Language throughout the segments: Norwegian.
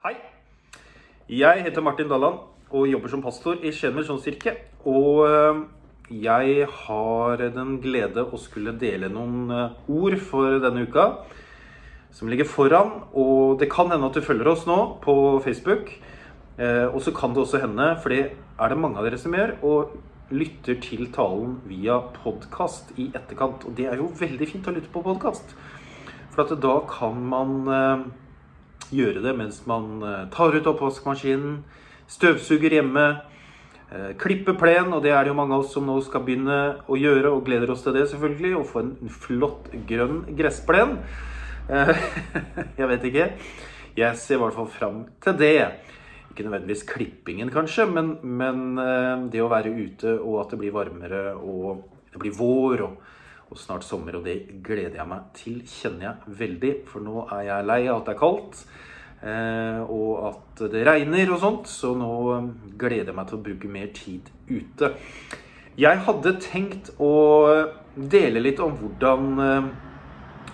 Hei. Jeg heter Martin Dalland og jobber som pastor i Skien misjonskirke. Og eh, jeg har den glede å skulle dele noen eh, ord for denne uka som ligger foran. Og det kan hende at du følger oss nå på Facebook. Eh, og så kan det også hende, for det er det mange av dere som gjør, og lytter til talen via podkast i etterkant. Og det er jo veldig fint å lytte på podkast. For da kan man gjøre det mens man eh, tar ut oppvaskmaskinen, støvsuger hjemme, eh, klipper plen, og det er det jo mange av oss som nå skal begynne å gjøre, og gleder oss til det, selvfølgelig. Og få en flott grønn gressplen. Eh, jeg vet ikke. Jeg ser i hvert fall fram til det. Ikke nødvendigvis klippingen, kanskje, men, men det å være ute, og at det blir varmere, og det blir vår. og og snart sommer, og det gleder jeg meg til, kjenner jeg veldig. For nå er jeg lei av at det er kaldt, eh, og at det regner og sånt. Så nå eh, gleder jeg meg til å bruke mer tid ute. Jeg hadde tenkt å dele litt om hvordan eh,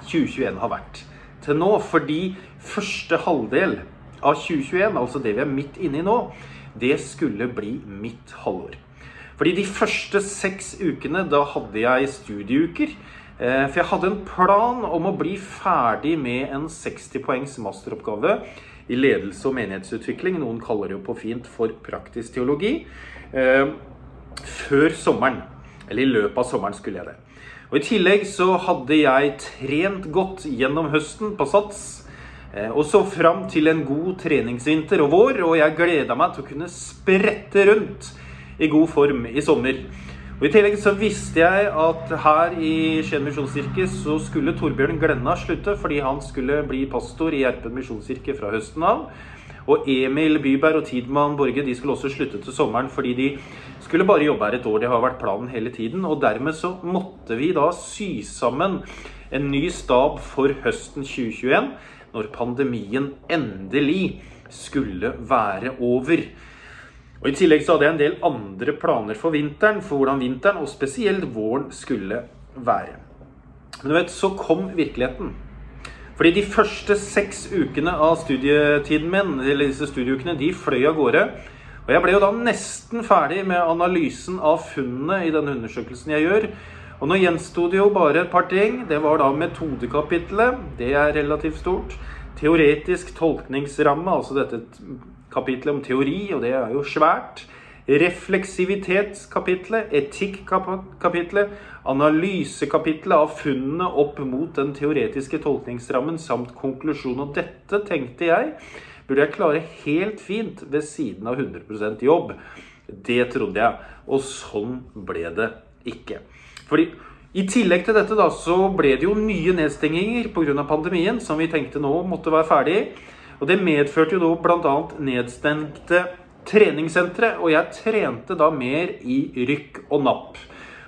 2021 har vært til nå. Fordi første halvdel av 2021, altså det vi er midt inne i nå, det skulle bli mitt halvår. Fordi de første seks ukene, da hadde jeg studieuker. Eh, for jeg hadde en plan om å bli ferdig med en 60 poengs masteroppgave i ledelse og menighetsutvikling. Noen kaller det jo på fint for praktisk teologi. eh, Før sommeren. Eller i løpet av sommeren skulle jeg det. Og I tillegg så hadde jeg trent godt gjennom høsten på Sats. eh, Og så fram til en god treningsvinter og vår, og jeg gleda meg til å kunne sprette rundt i god form i sommer. Og I tillegg så visste jeg at her i Skien misjonskirke så skulle Torbjørn Glenna slutte fordi han skulle bli pastor i Gjerpen misjonskirke fra høsten av. Og Emil Byberg og Tidmann Borge de skulle også slutte til sommeren fordi de skulle bare jobbe her et år. Det har vært planen hele tiden. Og dermed så måtte vi da sy sammen en ny stab for høsten 2021, når pandemien endelig skulle være over. Og I tillegg så hadde jeg en del andre planer for vinteren, for hvordan vinteren, og spesielt våren, skulle være. Men du vet, så kom virkeligheten. Fordi de første seks ukene av studietiden min, eller disse studieukene, de fløy av gårde. Og jeg ble jo da nesten ferdig med analysen av funnene i denne undersøkelsen jeg gjør. Og nå gjensto det jo bare et par ting. Det var da metodekapitlet. Det er relativt stort. Teoretisk tolkningsramme, altså dette kapitlet om teori, og det er jo svært. Refleksivitetskapitlet, etikkapitlet, analysekapitlet av funnene opp mot den teoretiske tolkningsrammen samt konklusjon. Og dette tenkte jeg burde jeg klare helt fint ved siden av 100% jobb. Det trodde jeg, og sånn ble det ikke. Fordi i tillegg til dette da, så ble det jo nye nedstenginger pga. pandemien, som vi tenkte nå måtte være ferdig. Og det medførte jo da bl.a. nedstengte treningssentre, og jeg trente da mer i rykk og napp.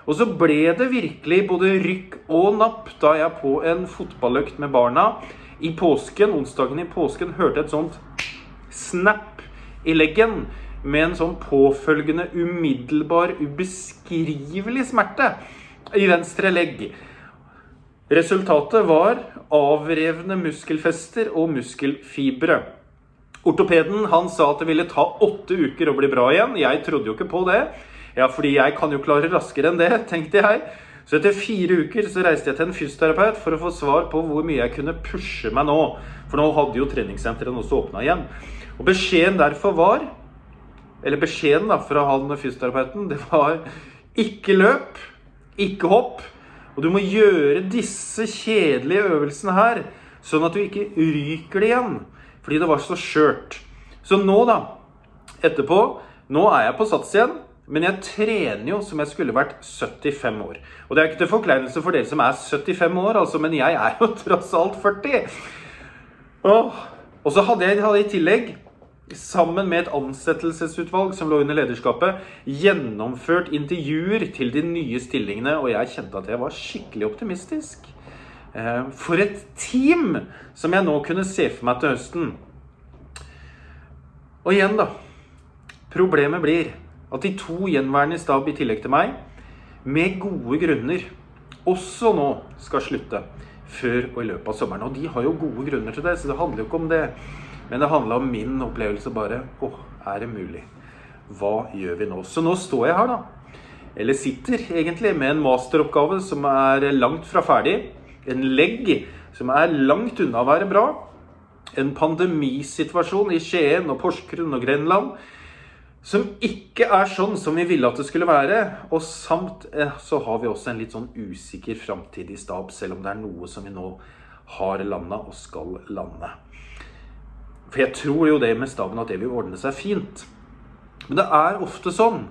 Og så ble det virkelig både rykk og napp da jeg på en fotballøkt med barna i påsken, onsdagen i påsken, hørte et sånt snap i leggen med en sånn påfølgende umiddelbar, ubeskrivelig smerte i venstre legg. Resultatet var avrevne muskelfester og muskelfibre. Ortopeden han sa at det ville ta åtte uker å bli bra igjen. Jeg trodde jo ikke på det. Ja, fordi jeg kan jo klare raskere enn det, tenkte jeg. Så etter fire uker så reiste jeg til en fysioterapeut for å få svar på hvor mye jeg kunne pushe meg nå. For nå hadde jo treningssentrene også åpna igjen. Og beskjeden derfor var Eller beskjeden da fra han fysioterapeuten, det var ikke løp, ikke hopp. Og du må gjøre disse kjedelige øvelsene her, sånn at du ikke ryker det igjen. Fordi det var så skjørt. Så nå, da, etterpå Nå er jeg på sats igjen. Men jeg trener jo som jeg skulle vært 75 år. Og det er ikke til forkleinelse for dere som er 75 år, altså, men jeg er jo tross alt 40. Åh. Og så hadde jeg i tillegg, sammen med et ansettelsesutvalg som lå under lederskapet, gjennomført intervjuer til de nye stillingene, og jeg kjente at jeg var skikkelig optimistisk. Eh, for et team som jeg nå kunne se for meg til høsten. Og igjen, da. Problemet blir at de to gjenværende i stab i tillegg til meg, med gode grunner, også nå skal slutte før og i løpet av sommeren. Og de har jo gode grunner til det, så det handler jo ikke om det. Men det handla om min opplevelse bare. Å, er det mulig? Hva gjør vi nå? Så nå står jeg her, da. Eller sitter egentlig med en masteroppgave som er langt fra ferdig. En legg som er langt unna å være bra. En pandemisituasjon i Skien og Porsgrunn og Grenland som ikke er sånn som vi ville at det skulle være. Og samt eh, så har vi også en litt sånn usikker framtidig stab, selv om det er noe som vi nå har landa og skal lande. For jeg tror jo det med staben at det vil ordne seg fint. Men det er ofte sånn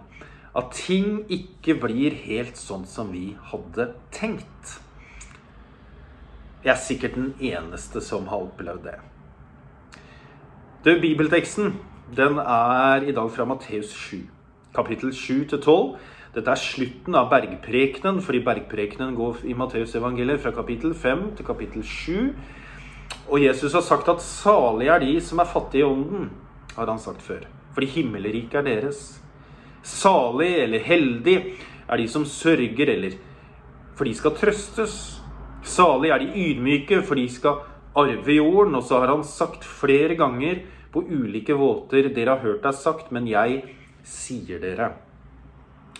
at ting ikke blir helt sånn som vi hadde tenkt. Jeg er sikkert den eneste som har opplevd det. Det Bibelteksten den er i dag fra Matteus 7, kapittel 7-12. Dette er slutten av bergprekenen, fordi bergprekenen går i Matteusevangeliet fra kapittel 5 til kapittel 7. Og Jesus har sagt at 'salig er de som er fattige i ånden', har han sagt før. Fordi himmelriket er deres. Salig eller heldig er de som sørger, eller for de skal trøstes. Salig er de ydmyke, for de skal arve jorden. Og så har han sagt flere ganger på ulike våter 'Dere har hørt deg sagt, men jeg sier dere'.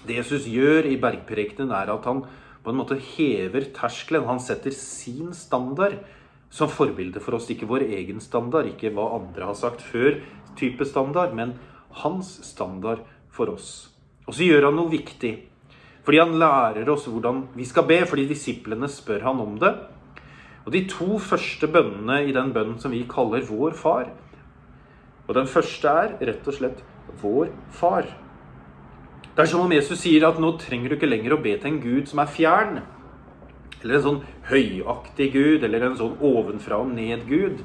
Det Jesus gjør i bergprekenen, er at han på en måte hever terskelen. Han setter sin standard som forbilde for oss. Ikke vår egen standard, ikke hva andre har sagt før, type standard, men hans standard for oss. Og så gjør han noe viktig. Fordi han lærer oss hvordan vi skal be, fordi disiplene spør han om det. Og de to første bønnene i den bønnen som vi kaller Vår Far, og den første er rett og slett vår far. Det er som om Jesus sier at nå trenger du ikke lenger å be til en gud som er fjern. Eller en sånn høyaktig gud, eller en sånn ovenfra og ned-gud.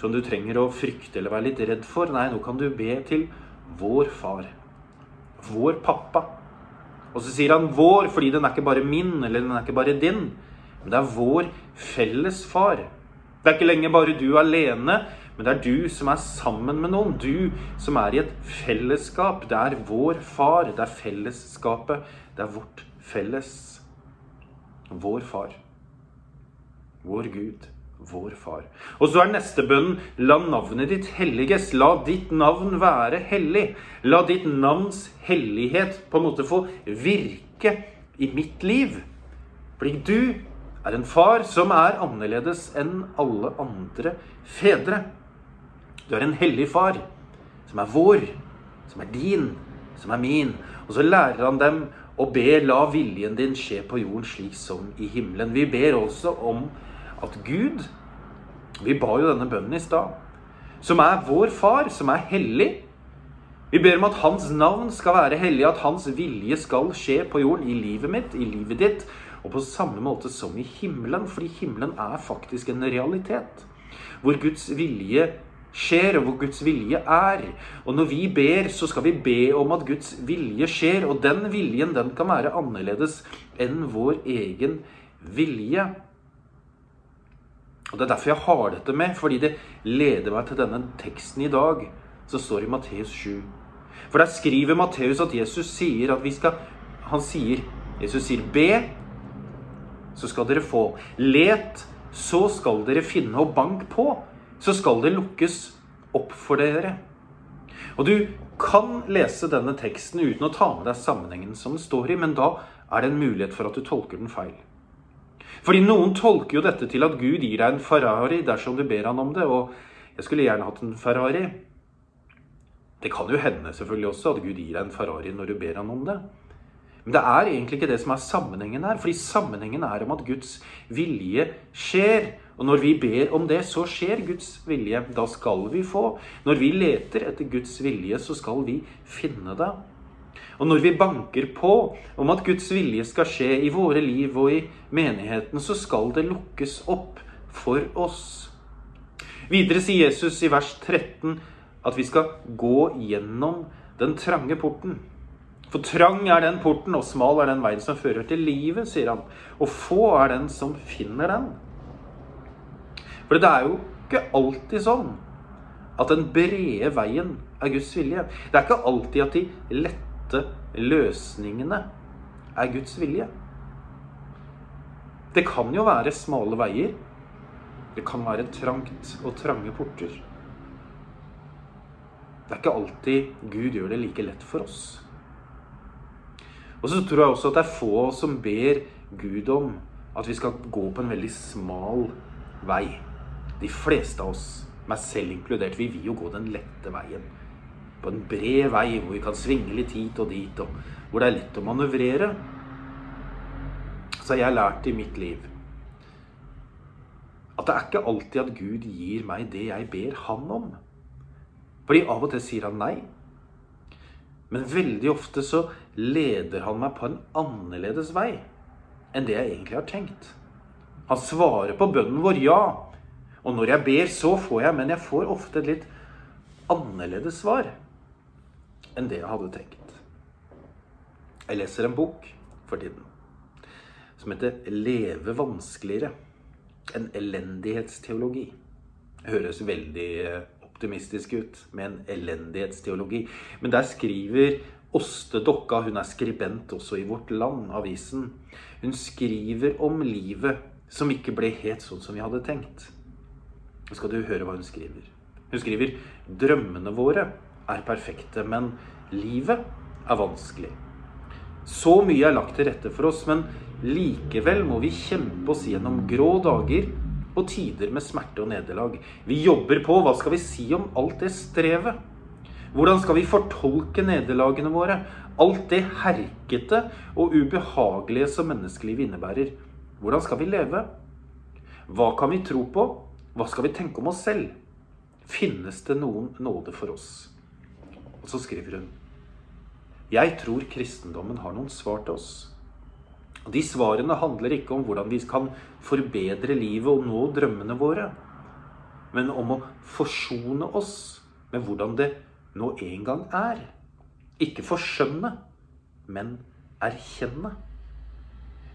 Som du trenger å frykte eller være litt redd for. Nei, nå kan du be til vår far. Vår pappa. Og så sier han 'vår' fordi den er ikke bare min, eller den er ikke bare din. Men det er vår felles far. Det er ikke lenger bare du alene, men det er du som er sammen med noen. Du som er i et fellesskap. Det er vår far. Det er fellesskapet. Det er vårt felles. Vår far. Vår Gud. Vår far. Og så er neste bønnen La navnet ditt helliges. La ditt navn være hellig. La ditt navns hellighet på en måte få virke i mitt liv. Fordi du er en far som er annerledes enn alle andre fedre. Du er en hellig far, som er vår, som er din, som er min. Og så lærer han dem å be 'la viljen din skje på jorden slik som i himmelen'. Vi ber også om at Gud Vi ba jo denne bønnen i stad. Som er vår far, som er hellig. Vi ber om at hans navn skal være hellig, at hans vilje skal skje på jorden, i livet mitt, i livet ditt, og på samme måte som i himmelen. Fordi himmelen er faktisk en realitet. Hvor Guds vilje skjer, og hvor Guds vilje er. Og når vi ber, så skal vi be om at Guds vilje skjer. Og den viljen den kan være annerledes enn vår egen vilje. Og Det er derfor jeg har dette med, fordi det leder meg til denne teksten i dag, som står i Matteus 7. For der skriver Matteus at Jesus sier at vi skal Han sier Jesus sier be, så skal dere få. Let, så skal dere finne. Og bank på, så skal det lukkes opp for dere. Og du kan lese denne teksten uten å ta med deg sammenhengen som den står i, men da er det en mulighet for at du tolker den feil. Fordi noen tolker jo dette til at Gud gir deg en Ferrari dersom du ber han om det. Og jeg skulle gjerne hatt en Ferrari. Det kan jo hende selvfølgelig også at Gud gir deg en Ferrari når du ber han om det. Men det er egentlig ikke det som er sammenhengen her. Fordi sammenhengen er om at Guds vilje skjer. Og når vi ber om det, så skjer Guds vilje. Da skal vi få. Når vi leter etter Guds vilje, så skal vi finne det. Og når vi banker på om at Guds vilje skal skje i våre liv og i menigheten, så skal det lukkes opp for oss. Videre sier Jesus i vers 13 at vi skal gå gjennom den trange porten. For trang er den porten, og smal er den veien som fører til livet, sier han. Og få er den som finner den. For det er jo ikke alltid sånn at den brede veien er Guds vilje. Det er ikke alltid at de lette løsningene er Guds vilje. Det kan jo være smale veier. Det kan være trangt og trange porter. Det er ikke alltid Gud gjør det like lett for oss. Og så tror jeg også at det er få som ber Gud om at vi skal gå på en veldig smal vei. De fleste av oss, meg selv inkludert, vi vil jo gå den lette veien. På en bred vei hvor vi kan svinge litt hit og dit, og hvor det er lett å manøvrere. Så har jeg lært i mitt liv at det er ikke alltid at Gud gir meg det jeg ber Han om. Fordi av og til sier han nei. Men veldig ofte så leder han meg på en annerledes vei enn det jeg egentlig har tenkt. Han svarer på bønnen vår ja. Og når jeg ber, så får jeg, men jeg får ofte et litt annerledes svar enn det jeg hadde tenkt. Jeg leser en bok for tiden som heter 'Leve vanskeligere'. En elendighetsteologi. Høres veldig eh, optimistisk ut med en elendighetsteologi. Men der skriver Åste Dokka, hun er skribent også i Vårt Land, avisen. Hun skriver om livet som ikke ble helt sånn som vi hadde tenkt. Nå skal du høre hva hun skriver. Hun skriver drømmene våre er perfekte, men livet er vanskelig. Så mye er lagt til rette for oss, men likevel må vi kjempe oss gjennom grå dager og tider med smerte og nederlag. Vi jobber på. Hva skal vi si om alt det strevet? Hvordan skal vi fortolke nederlagene våre? Alt det herkete og ubehagelige som menneskelivet innebærer. Hvordan skal vi leve? Hva kan vi tro på? Hva skal vi tenke om oss selv? Finnes det noen nåde for oss? Og så skriver hun Jeg tror kristendommen har noen svar til oss. Og De svarene handler ikke om hvordan vi kan forbedre livet og nå drømmene våre, men om å forsone oss med hvordan det nå en gang er. Ikke forskjønne, men erkjenne.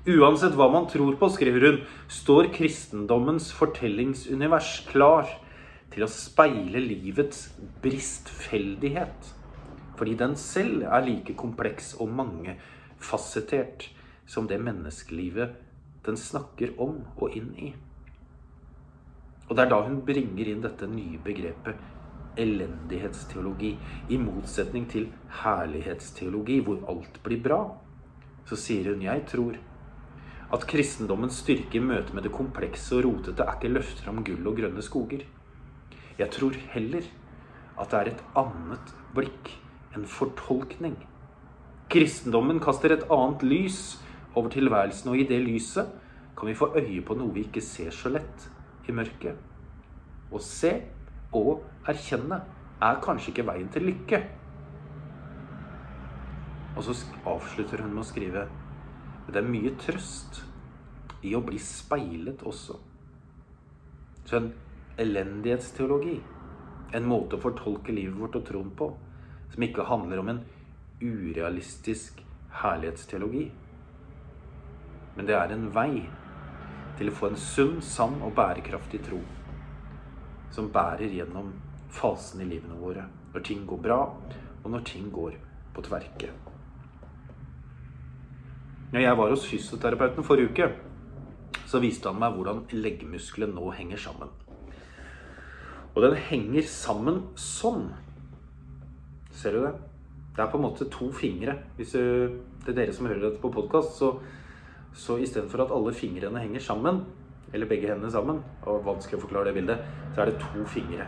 Uansett hva man tror på, skriver hun, står kristendommens fortellingsunivers klar til å speile livets bristfeldighet. Fordi den selv er like kompleks og mangefasettert som det menneskelivet den snakker om og inn i. Og det er da hun bringer inn dette nye begrepet elendighetsteologi, i motsetning til herlighetsteologi, hvor alt blir bra. Så sier hun jeg tror at kristendommens styrke i møte med det komplekse og rotete er ikke løfter om gull og grønne skoger. Jeg tror heller at det er et annet blikk, en fortolkning. Kristendommen kaster et annet lys over tilværelsen, og i det lyset kan vi få øye på noe vi ikke ser så lett i mørket. Å se og erkjenne er kanskje ikke veien til lykke. Og så avslutter hun med å skrive det er mye trøst i å bli speilet også. Så en elendighetsteologi, en måte å fortolke livet vårt og troen på, som ikke handler om en urealistisk herlighetsteologi, men det er en vei til å få en sunn, sann og bærekraftig tro. Som bærer gjennom fasene i livene våre. Når ting går bra, og når ting går på tverke. Når jeg var hos fysioterapeuten forrige uke, så viste han meg hvordan leggmuskelen nå henger sammen. Og den henger sammen sånn. Ser du det? Det er på en måte to fingre. Hvis det er dere som hører dette på podkast, så så istedenfor at alle fingrene henger sammen, eller begge hendene sammen, og vanskelig å forklare det bildet, så er det to fingre.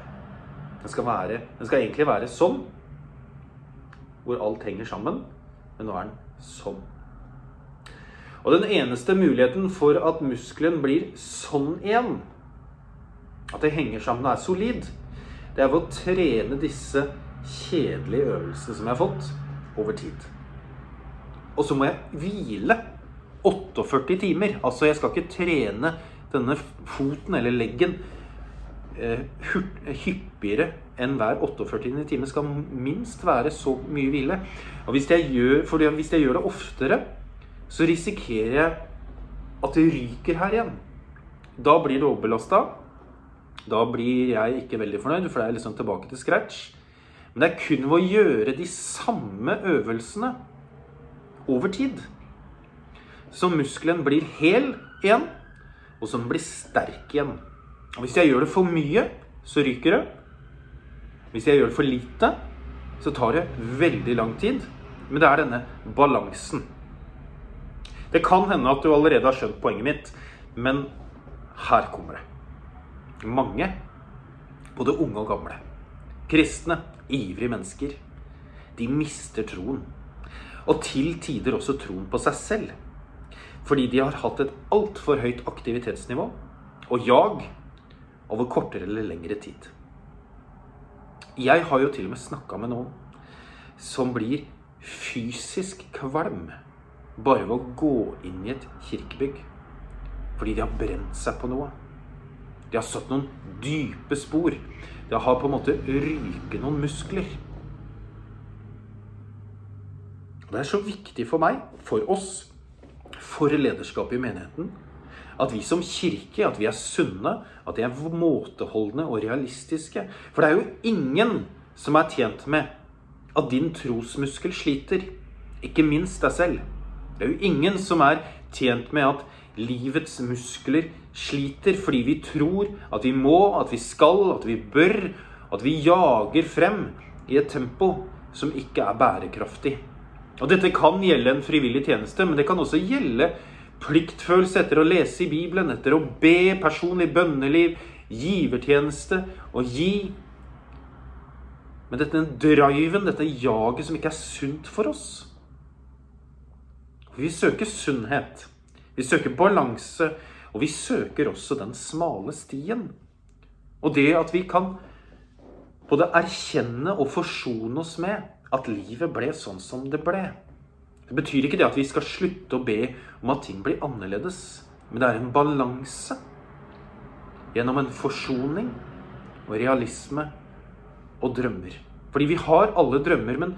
Den skal, være, den skal egentlig være sånn, hvor alt henger sammen, men nå er den sånn. Og den eneste muligheten for at muskelen blir sånn igjen, at det henger sammen og er solid, det er ved å trene disse kjedelige øvelsene som jeg har fått, over tid. Og så må jeg hvile 48 timer. Altså, jeg skal ikke trene denne foten eller leggen eh, hyppigere enn hver 48. time. skal minst være så mye hvile. Og hvis jeg gjør, hvis jeg gjør det oftere, så risikerer jeg at det ryker her igjen. Da blir det overbelasta. Da blir jeg ikke veldig fornøyd, for det er liksom tilbake til scratch. Men det er kun ved å gjøre de samme øvelsene over tid så muskelen blir hel igjen, og så den blir sterk igjen. Og Hvis jeg gjør det for mye, så ryker det. Hvis jeg gjør det for lite, så tar det veldig lang tid. Men det er denne balansen. Det kan hende at du allerede har skjønt poenget mitt, men her kommer det. Mange, både unge og gamle, kristne, ivrige mennesker, de mister troen. Og til tider også troen på seg selv. Fordi de har hatt et altfor høyt aktivitetsnivå og jag over kortere eller lengre tid. Jeg har jo til og med snakka med noen som blir fysisk kvalm bare ved å gå inn i et kirkebygg. Fordi de har brent seg på noe. De har satt noen dype spor. De har på en måte ryket noen muskler. Det er så viktig for meg, for oss, for lederskapet i menigheten, at vi som kirke at vi er sunne, at vi er måteholdne og realistiske. For det er jo ingen som er tjent med at din trosmuskel sliter. Ikke minst deg selv. Det er jo ingen som er tjent med at livets muskler sliter fordi vi tror at vi må, at vi skal, at vi bør, at vi jager frem i et tempo som ikke er bærekraftig. Og Dette kan gjelde en frivillig tjeneste, men det kan også gjelde pliktfølelse etter å lese i Bibelen, etter å be, personlig bønneliv, givertjeneste og gi. Men dette driven, dette jaget som ikke er sunt for oss. Vi søker sunnhet. Vi søker balanse. Og vi søker også den smale stien. Og det at vi kan både erkjenne og forsone oss med at livet ble sånn som det ble. Det betyr ikke det at vi skal slutte å be om at ting blir annerledes. Men det er en balanse gjennom en forsoning og realisme og drømmer. Fordi vi har alle drømmer, men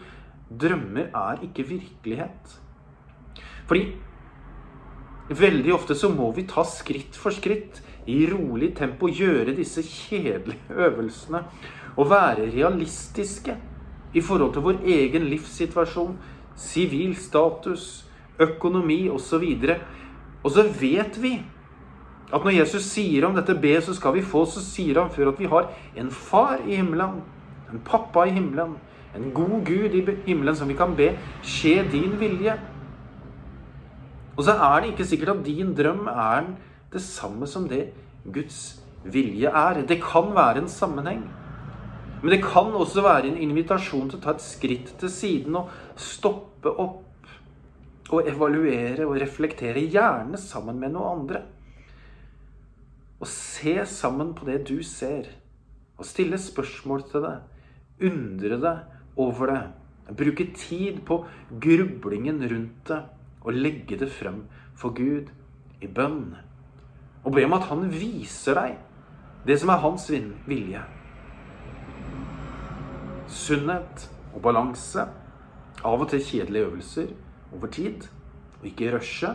drømmer er ikke virkelighet. Fordi veldig ofte så må vi ta skritt for skritt i rolig tempo, gjøre disse kjedelige øvelsene og være realistiske i forhold til vår egen livssituasjon, sivil status, økonomi osv. Og så vet vi at når Jesus sier om dette be, så skal vi få, så sier han før at vi har en far i himmelen, en pappa i himmelen, en god Gud i himmelen som vi kan be skje din vilje. Og så er det ikke sikkert at din drøm er det samme som det Guds vilje er. Det kan være en sammenheng. Men det kan også være en invitasjon til å ta et skritt til siden og stoppe opp og evaluere og reflektere, gjerne sammen med noen andre. Og se sammen på det du ser, og stille spørsmål til det. Undre deg over det. Bruke tid på grublingen rundt det, og legge det frem for Gud i bønn. Og be om at han viser deg det som er hans vilje sunnhet og balanse. Av og til kjedelige øvelser over tid. Og ikke rushe.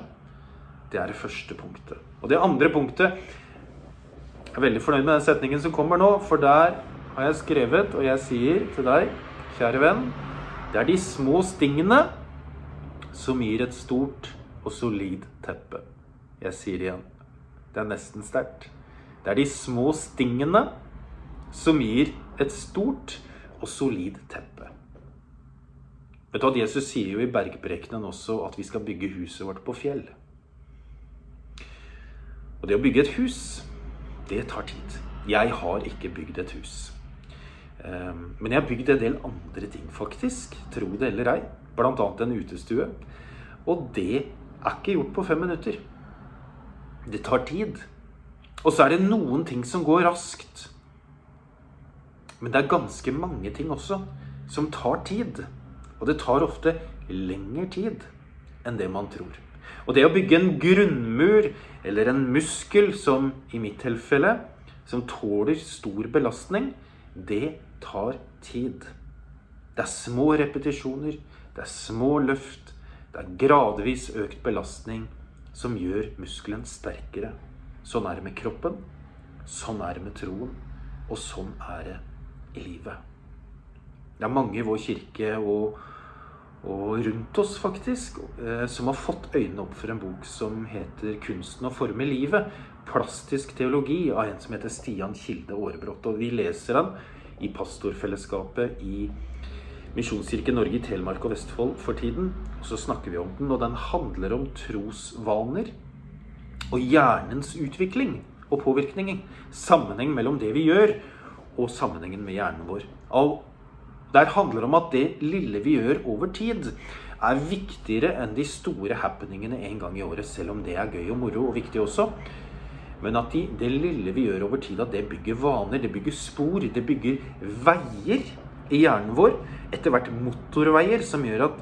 Det er det første punktet. Og det andre punktet Jeg er veldig fornøyd med den setningen som kommer nå, for der har jeg skrevet, og jeg sier til deg, kjære venn, det er de små stingene som gir et stort og solid teppe. Jeg sier igjen. Det er nesten sterkt. Det er de små stingene som gir et stort og solid teppe. Vet du at Jesus sier jo i bergprekenen også at vi skal bygge huset vårt på fjell. Og det å bygge et hus, det tar tid. Jeg har ikke bygd et hus. Ehm, men jeg har bygd en del andre ting, faktisk. Tro det eller ei. Annet en utestue. Og det er ikke gjort på fem minutter. Det tar tid. Og så er det noen ting som går raskt. Men det er ganske mange ting også som tar tid. Og det tar ofte lengre tid enn det man tror. Og det å bygge en grunnmur eller en muskel, som i mitt tilfelle, som tåler stor belastning, det tar tid. Det er små repetisjoner, det er små løft, det er gradvis økt belastning som gjør muskelen sterkere. Sånn er det med kroppen, sånn er det med troen, og sånn er det i livet. Det er mange i vår kirke og, og rundt oss, faktisk, eh, som har fått øynene opp for en bok som heter 'Kunsten å forme livet'. Plastisk teologi av en som heter Stian Kilde Aarebrot. Og vi leser den i pastorfellesskapet i Misjonskirke Norge i Telemark og Vestfold for tiden. Og så snakker vi om den, og den handler om trosvaner og hjernens utvikling og påvirkning. Sammenheng mellom det vi gjør, og sammenhengen med hjernen vår. Og der handler det om at det lille vi gjør over tid, er viktigere enn de store happeningene en gang i året, selv om det er gøy og moro og viktig også. Men at de, det lille vi gjør over tid, at det bygger vaner, det bygger spor, det bygger veier i hjernen vår. Etter hvert motorveier som gjør at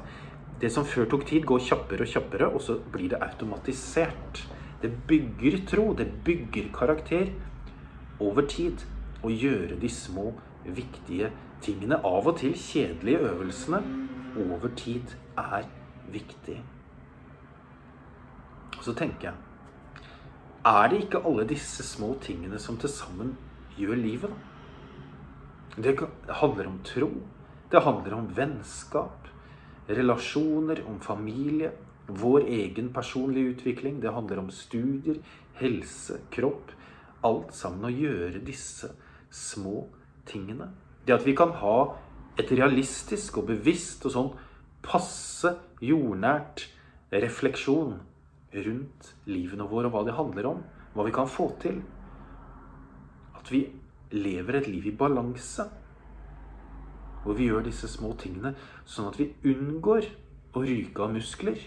det som før tok tid, går kjappere og kjappere, og så blir det automatisert. Det bygger tro, det bygger karakter over tid. Å gjøre de små, viktige tingene, av og til kjedelige øvelsene, over tid er viktig. Så tenker jeg Er det ikke alle disse små tingene som til sammen gjør livet, da? Det handler om tro. Det handler om vennskap, relasjoner, om familie, vår egen personlige utvikling. Det handler om studier, helse, kropp. Alt sammen å gjøre disse små tingene. Det at vi kan ha et realistisk og bevisst og sånn passe jordnært refleksjon rundt livene våre og hva det handler om. Hva vi kan få til. At vi lever et liv i balanse. Hvor vi gjør disse små tingene sånn at vi unngår å ryke av muskler.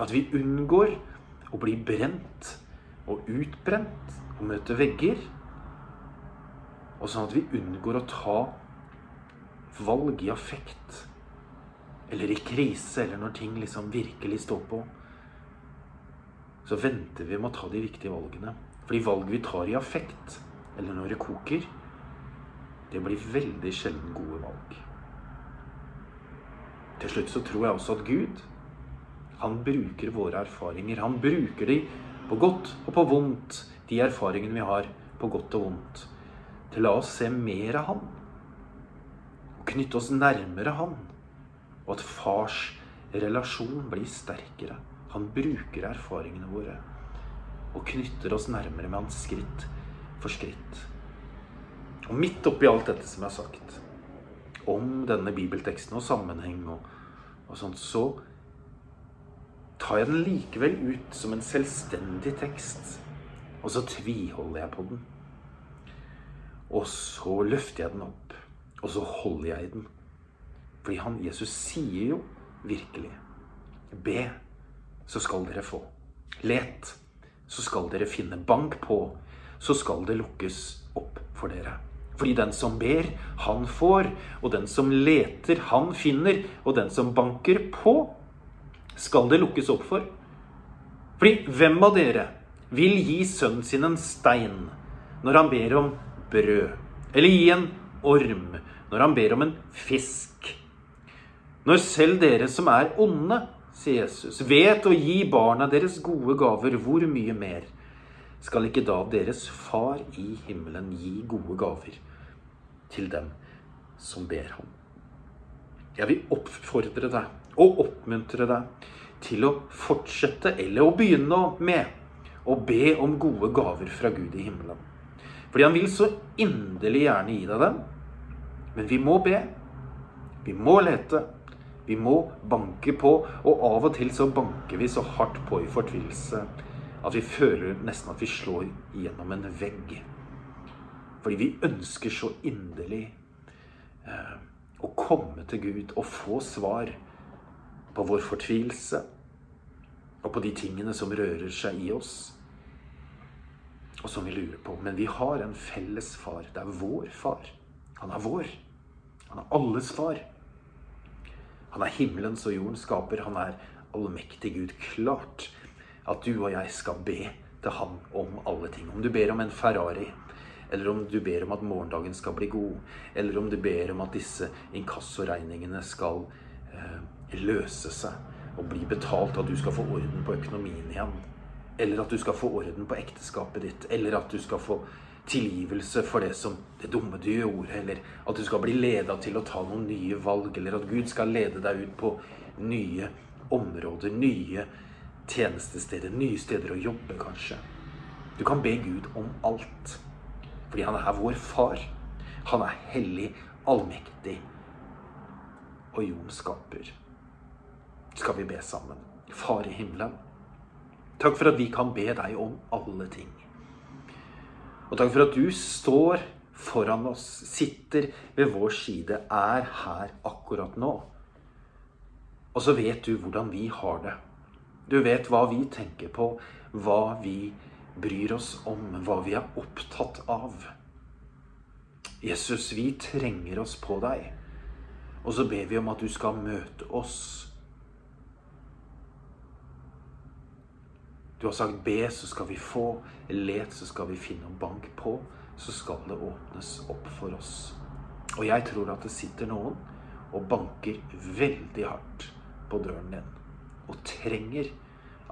At vi unngår å bli brent og utbrent og møte vegger. Og sånn at vi unngår å ta valg i affekt eller i krise, eller når ting liksom virkelig står på, så venter vi med å ta de viktige valgene. For de valg vi tar i affekt, eller når det koker, det blir veldig sjelden gode valg. Til slutt så tror jeg også at Gud, han bruker våre erfaringer. Han bruker de på godt og på vondt, de erfaringene vi har på godt og vondt, til å la oss se mer av Han. Og knytte oss nærmere Han og at fars relasjon blir sterkere. Han bruker erfaringene våre og knytter oss nærmere med hans skritt for. Og midt oppi alt dette som jeg har sagt, om denne bibelteksten og sammenheng og, og sånt, så tar jeg den likevel ut som en selvstendig tekst. Og så tviholder jeg på den. Og så løfter jeg den opp. Og så holder jeg i den. Fordi han, Jesus sier jo virkelig Be, så skal dere få. Let, så skal dere finne. Bank på, så skal det lukkes opp for dere. Fordi den som ber, han får. Og den som leter, han finner. Og den som banker på, skal det lukkes opp for. Fordi hvem av dere vil gi sønnen sin en stein når han ber om brød? Eller gi en orm når han ber om en fisk? Når selv dere som er onde, sier Jesus, vet å gi barna deres gode gaver, hvor mye mer skal ikke da deres far i himmelen gi gode gaver til dem som ber ham? Jeg vil oppfordre deg og oppmuntre deg til å fortsette, eller å begynne med, å be om gode gaver fra Gud i himmelen. Fordi han vil så inderlig gjerne gi deg dem. Men vi må be. Vi må lete. Vi må banke på, og av og til så banker vi så hardt på i fortvilelse at vi føler nesten at vi slår gjennom en vegg. Fordi vi ønsker så inderlig eh, å komme til Gud og få svar på vår fortvilelse og på de tingene som rører seg i oss, og som vi lurer på. Men vi har en felles far. Det er vår far. Han er vår. Han er alles far. Han er himmelens og jordens skaper. Han er allmektig Gud. Klart at du og jeg skal be til Han om alle ting. Om du ber om en Ferrari, eller om du ber om at morgendagen skal bli god, eller om du ber om at disse inkassoregningene skal eh, løse seg og bli betalt, at du skal få orden på økonomien igjen. Eller at du skal få orden på ekteskapet ditt, eller at du skal få tilgivelse for det som det dumme du gjorde, eller at du skal bli leda til å ta noen nye valg, eller at Gud skal lede deg ut på nye områder, nye tjenestesteder, nye steder å jobbe, kanskje. Du kan be Gud om alt. Fordi han er vår far. Han er hellig, allmektig. og jorden skaper. Skal vi be sammen? Far i himmelen. Takk for at vi kan be deg om alle ting. Og takk for at du står foran oss, sitter ved vår side, er her akkurat nå. Og så vet du hvordan vi har det. Du vet hva vi tenker på, hva vi bryr oss om, hva vi er opptatt av. Jesus, vi trenger oss på deg. Og så ber vi om at du skal møte oss. Du har sagt be, så skal vi få. Let, så skal vi finne. Og bank på, så skal det åpnes opp for oss. Og jeg tror at det sitter noen og banker veldig hardt på døren din. Og trenger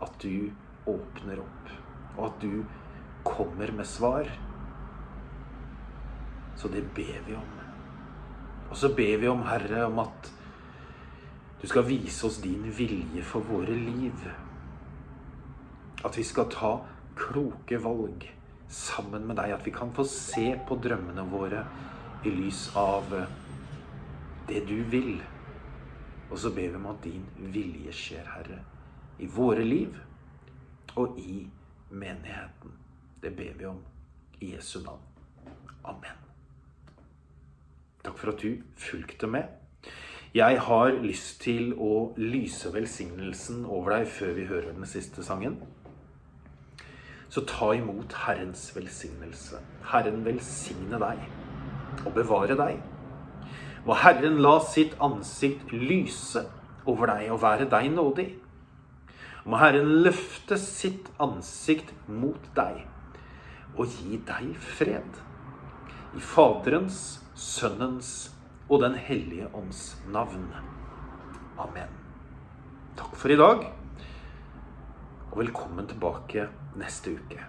at du åpner opp. Og at du kommer med svar. Så det ber vi om. Og så ber vi om, Herre, om at du skal vise oss din vilje for våre liv. At vi skal ta kloke valg sammen med deg. At vi kan få se på drømmene våre i lys av det du vil. Og så ber vi om at din vilje skjer, Herre, i våre liv og i menigheten. Det ber vi om i Jesu navn. Amen. Takk for at du fulgte med. Jeg har lyst til å lyse velsignelsen over deg før vi hører den siste sangen. Så ta imot Herrens velsignelse. Herren velsigne deg og bevare deg. Må Herren la sitt ansikt lyse over deg og være deg nådig. Må Herren løfte sitt ansikt mot deg og gi deg fred. I Faderens, Sønnens og Den hellige ånds navn. Amen. Takk for i dag, og velkommen tilbake neste uke.